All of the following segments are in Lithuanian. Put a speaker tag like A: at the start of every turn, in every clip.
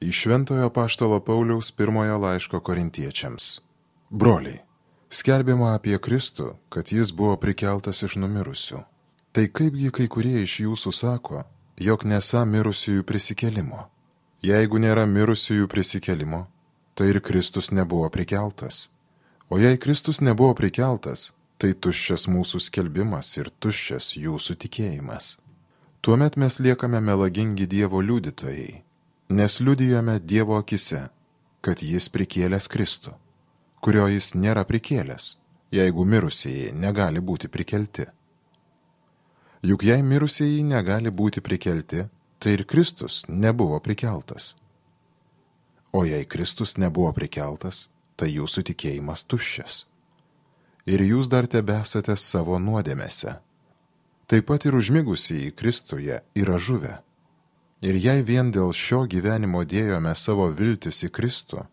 A: Iš Šventojo Paštalo Pauliaus pirmojo laiško korintiečiams. Broliai, skelbiama apie Kristų, kad jis buvo prikeltas iš numirusių. Tai kaipgi kai kurie iš jūsų sako, jog nesa mirusiųjų prisikelimo. Jeigu nėra mirusiųjų prisikelimo, tai ir Kristus nebuvo prikeltas. O jei Kristus nebuvo prikeltas, tai tuščias mūsų skelbimas ir tuščias jūsų tikėjimas. Tuomet mes liekame melagingi Dievo liudytojai, nes liudijame Dievo akise, kad Jis prikėlęs Kristų, kurio Jis nėra prikėlęs, jeigu mirusieji negali būti prikelti. Juk jei mirusieji negali būti prikelti, tai ir Kristus nebuvo prikeltas. O jei Kristus nebuvo prikeltas, tai jūsų tikėjimas tuščias. Ir jūs dar tebesate savo nuodėmėse. Taip pat ir užmigusieji Kristuje yra žuvę. Ir jei vien dėl šio gyvenimo dėjome savo viltis į Kristų,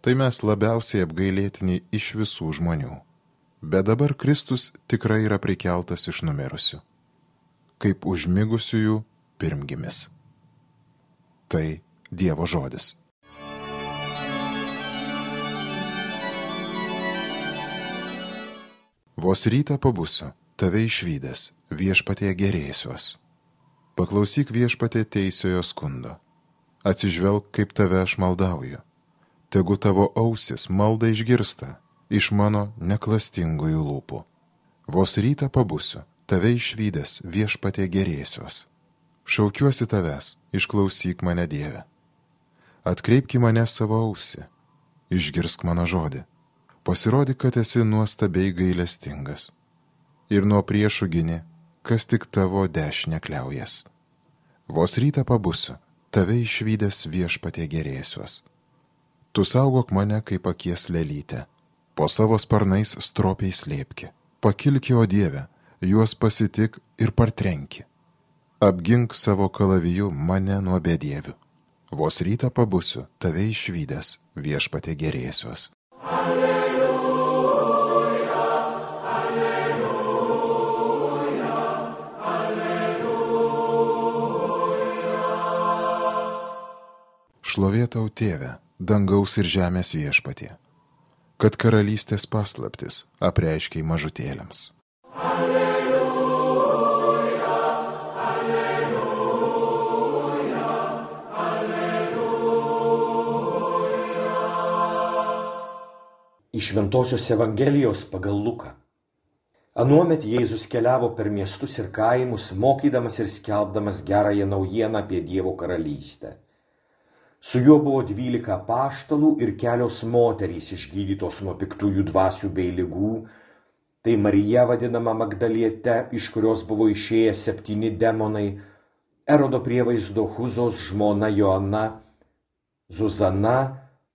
A: tai mes labiausiai apgailėtini iš visų žmonių. Bet dabar Kristus tikrai yra prikeltas iš numirusių, kaip užmigusiųjų pirmgimis. Tai Dievo žodis. Vos rytą pabusiu, tave išvykęs, viešpatie gerėsiuos. Paklausyk viešpatie teisiojo skundo. Atsižvelg, kaip tave aš maldauju. Tegu tavo ausis malda išgirsta iš mano neklastingųjų lūpų. Vos rytą pabusiu, tave išvykęs, viešpatie gerėsiuos. Šaukiuosi tavęs, išklausyk mane Dieve. Atkreipki mane savo ausį, išgirsk mano žodį pasirodyk, kad esi nuostabiai gailestingas. Ir nuo priešų gini, kas tik tavo dešinę kliaujas. Vos rytą pabusiu, tave išvykęs viešpatie gerėsiuos. Tu saugok mane kaip akies lelytę, po savo sparnais stropiai slėpki, pakilki, o Dieve, juos pasitik ir partrenki. Apgink savo kalaviju mane nuo bedievių. Vos rytą pabusiu, tave išvykęs viešpatie gerėsiuos. Alleluja. Šlovėtau tėve, dangaus ir žemės viešpatie, kad karalystės paslaptis apreiškiai mažutėliams. Alleluja,
B: alleluja, alleluja. Iš Ventosios Evangelijos pagal Luką. Anuomet Jėzus keliavo per miestus ir kaimus, mokydamas ir skelbdamas gerąją naujieną apie Dievo karalystę Su juo buvo dvylika paštalų ir kelios moterys išgydytos nuo piktųjų dvasių bei lygų. Tai Marija vadinama Magdaliete, iš kurios buvo išėję septyni demonai, Erodo prievaizdo Huzos žmona Joana, Zuzana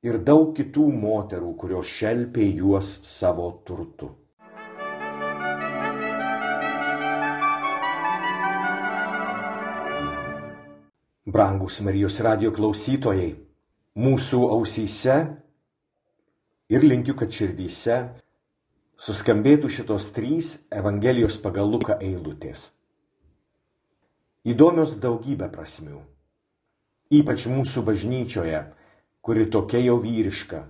B: ir daug kitų moterų, kurios šelpė juos savo turtu. Brangus Marijos radio klausytojai, mūsų ausyse ir linkiu, kad širdyse suskambėtų šitos trys Evangelijos pagal Luką eilutės. Įdomios daugybė prasmių, ypač mūsų bažnyčioje, kuri tokia jau vyriška,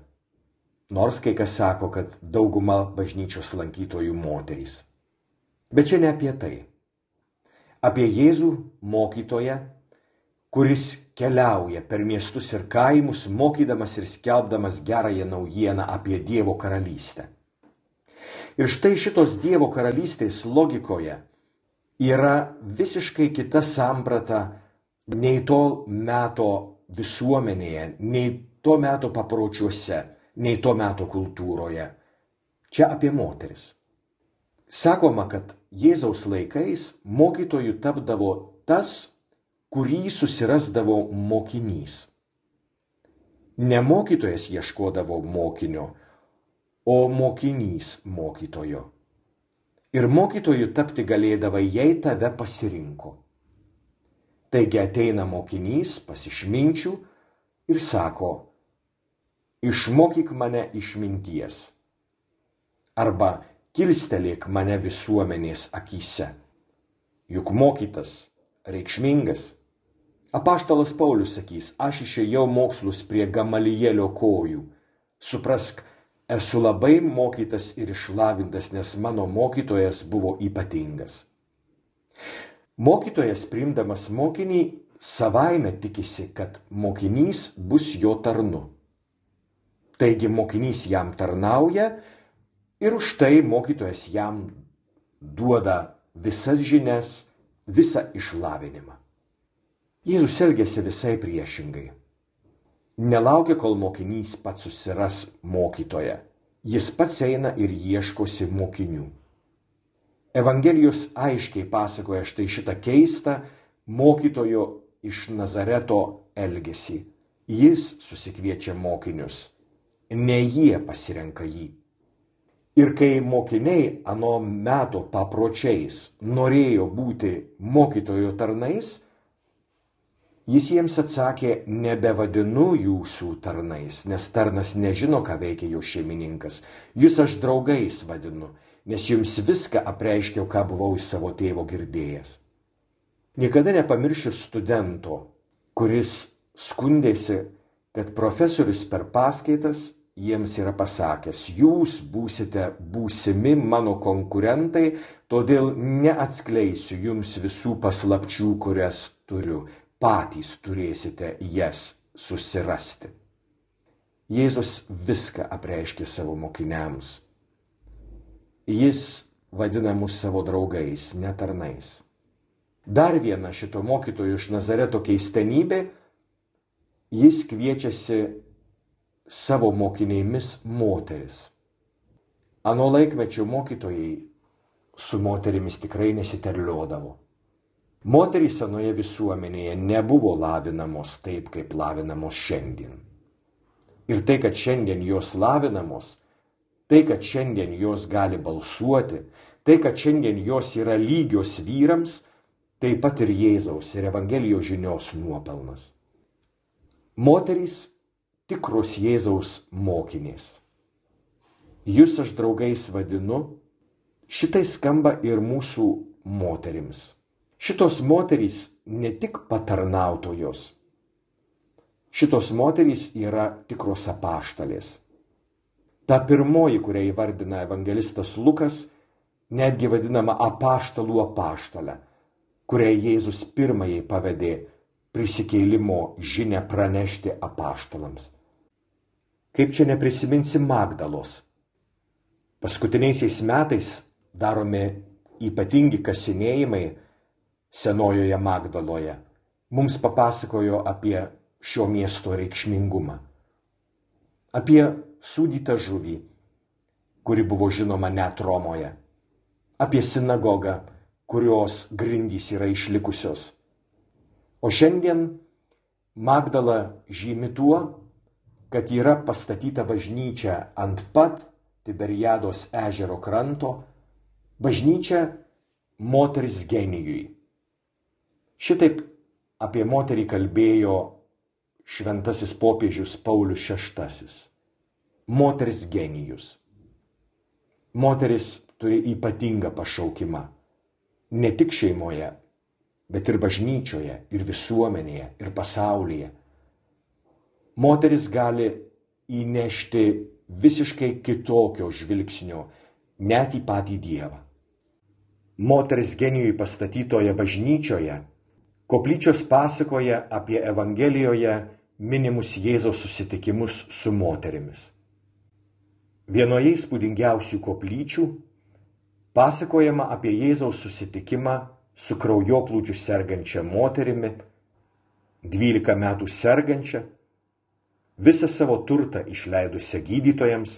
B: nors kai kas sako, kad dauguma bažnyčios lankytojų moterys. Bet čia ne apie tai. Apie Jėzų mokytoją kuris keliauja per miestus ir kaimus, mokydamas ir skelbdamas gerąją naujieną apie Dievo karalystę. Ir štai šitos Dievo karalystės logikoje yra visiškai kita samprata nei to meto visuomenėje, nei to meto papročiuose, nei to meto kultūroje. Čia apie moteris. Sakoma, kad Jėzaus laikais mokytojų tapdavo tas, kurį susirasdavo mokinys. Ne mokytojas ieškodavo mokinio, o mokinys mokytojo. Ir mokytoju tapti galėdavai, jei tave pasirinko. Taigi ateina mokinys pasišminčių ir sako, išmokyk mane išminties. Arba kilstelėk mane visuomenės akise. Juk mokytas reikšmingas Apaštalas Paulius sakys, aš išėjau mokslus prie Gamalijėlio kojų. Suprask, esu labai mokytas ir išlavintas, nes mano mokytojas buvo ypatingas. Mokytojas priimdamas mokinį savaime tikisi, kad mokinys bus jo tarnu. Taigi mokinys jam tarnauja ir už tai mokytojas jam duoda visas žinias, visą išlavinimą. Jėzus elgėsi visai priešingai. Nelaukia, kol mokinys pats susiras mokytoją. Jis pats eina ir ieškosi mokinių. Evangelijos aiškiai pasakoja štai šitą keistą mokytojo iš Nazareto elgesį. Jis susikviečia mokinius, ne jie pasirenka jį. Ir kai mokiniai ano meto papročiais norėjo būti mokytojo tarnais, Jis jiems atsakė, nebevadinu jūsų tarnais, nes tarnas nežino, ką veikia jo šeimininkas. Jūs aš draugais vadinu, nes jums viską apreiškiau, ką buvau iš savo tėvo girdėjęs. Niekada nepamiršiu studento, kuris skundėsi, kad profesorius per paskaitas jiems yra pasakęs, jūs būsite būsimi mano konkurentai, todėl neatskleisiu jums visų paslapčių, kurias turiu patys turėsite jas susirasti. Jėzus viską apreiškė savo mokiniams. Jis vadina mus savo draugais, netarnais. Dar viena šito mokytojo iš Nazareto keistenybė - jis kviečiasi savo mokinėmis moteris. Ano laikmečio mokytojai su moterimis tikrai nesiterliodavo. Moterys senoje visuomenėje nebuvo lavinamos taip, kaip lavinamos šiandien. Ir tai, kad šiandien jos lavinamos, tai, kad šiandien jos gali balsuoti, tai, kad šiandien jos yra lygios vyrams, taip pat ir Jėzaus ir Evangelijos žinios nuopelnas. Moterys tikros Jėzaus mokinės. Jūs aš draugais vadinu, šitai skamba ir mūsų moterims. Šitos moterys ne tik patarnautojos, šitos moterys yra tikros apaštalės. Ta pirmoji, kurią įvardina evangelistas Lukas, netgi vadinama apaštalų apaštalė, kuriai Jėzus pirmajai pavedė prisikėlimo žinę pranešti apaštalams. Kaip čia neprisiminsi Magdalos. Paskutiniaisiais metais daromi ypatingi kasinėjimai senojoje Magdaloje, mums papasakojo apie šio miesto reikšmingumą. Apie sūdytą žuvį, kuri buvo žinoma net Romoje. Apie sinagogą, kurios grindys yra išlikusios. O šiandien Magdala žymi tuo, kad yra pastatyta bažnyčia ant pat Tiberiados ežero kranto, bažnyčia moters genijui. Šitaip apie moterį kalbėjo šventasis popiežius Paulius VI. Moters genijus. Moteris turi ypatingą pašaukimą. Ne tik šeimoje, bet ir bažnyčioje, ir visuomenėje, ir pasaulyje. Moteris gali įnešti visiškai kitokio žvilgsnio net į patį Dievą. Moters genijui pastatytoje bažnyčioje Koplyčios pasakoja apie Evangelijoje minimus Jėzaus susitikimus su moterimis. Vienoje įspūdingiausių koplyčių pasakojama apie Jėzaus susitikimą su kraujoplūdžiu sergančia moterimi, 12 metų sergančia, visą savo turtą išleidusią gydytojams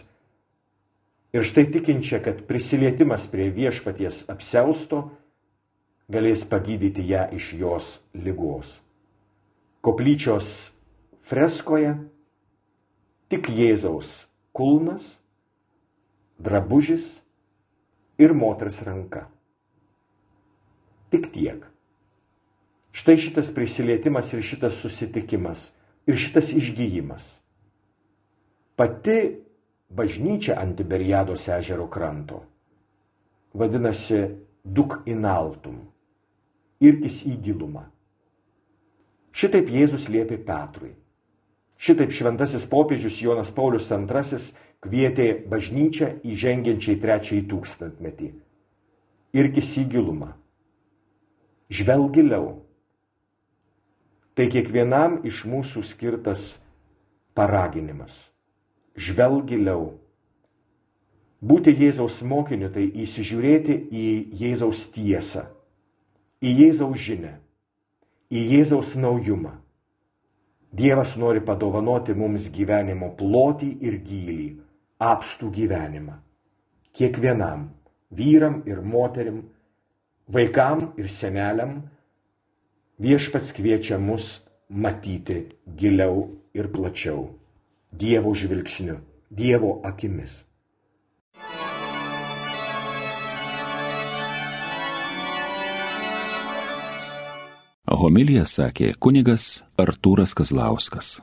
B: ir štai tikinčia, kad prisilietimas prie viešpaties apseusto galės pagydyti ją iš jos lygos. Koplyčios freskoje tik Jėzaus kulnas, drabužis ir moters ranka. Tik tiek. Štai šitas prisilietimas ir šitas susitikimas ir šitas išgyjimas. Pati bažnyčia ant Tiberiados ežero kranto vadinasi Duk in altum irkis į gilumą. Šitaip Jėzus liepė Petrui. Šitaip šventasis popiežius Jonas Paulius II kvietė bažnyčią įžengiančiai trečiai tūkstantmetį. Irkis į gilumą. Žvelg giliau. Tai kiekvienam iš mūsų skirtas paraginimas. Žvelg giliau. Būti Jėzaus mokiniu tai įsižiūrėti į Jėzaus tiesą, į Jėzaus žinę, į Jėzaus naujumą Dievas nori padovanoti mums gyvenimo plotį ir gylį, apstų gyvenimą. Kiekvienam, vyram ir moterim, vaikam ir seneliam, viešpats kviečia mus matyti giliau ir plačiau, Dievo žvilgsniu, Dievo akimis.
C: Homilija sakė kunigas Artūras Kazlauskas.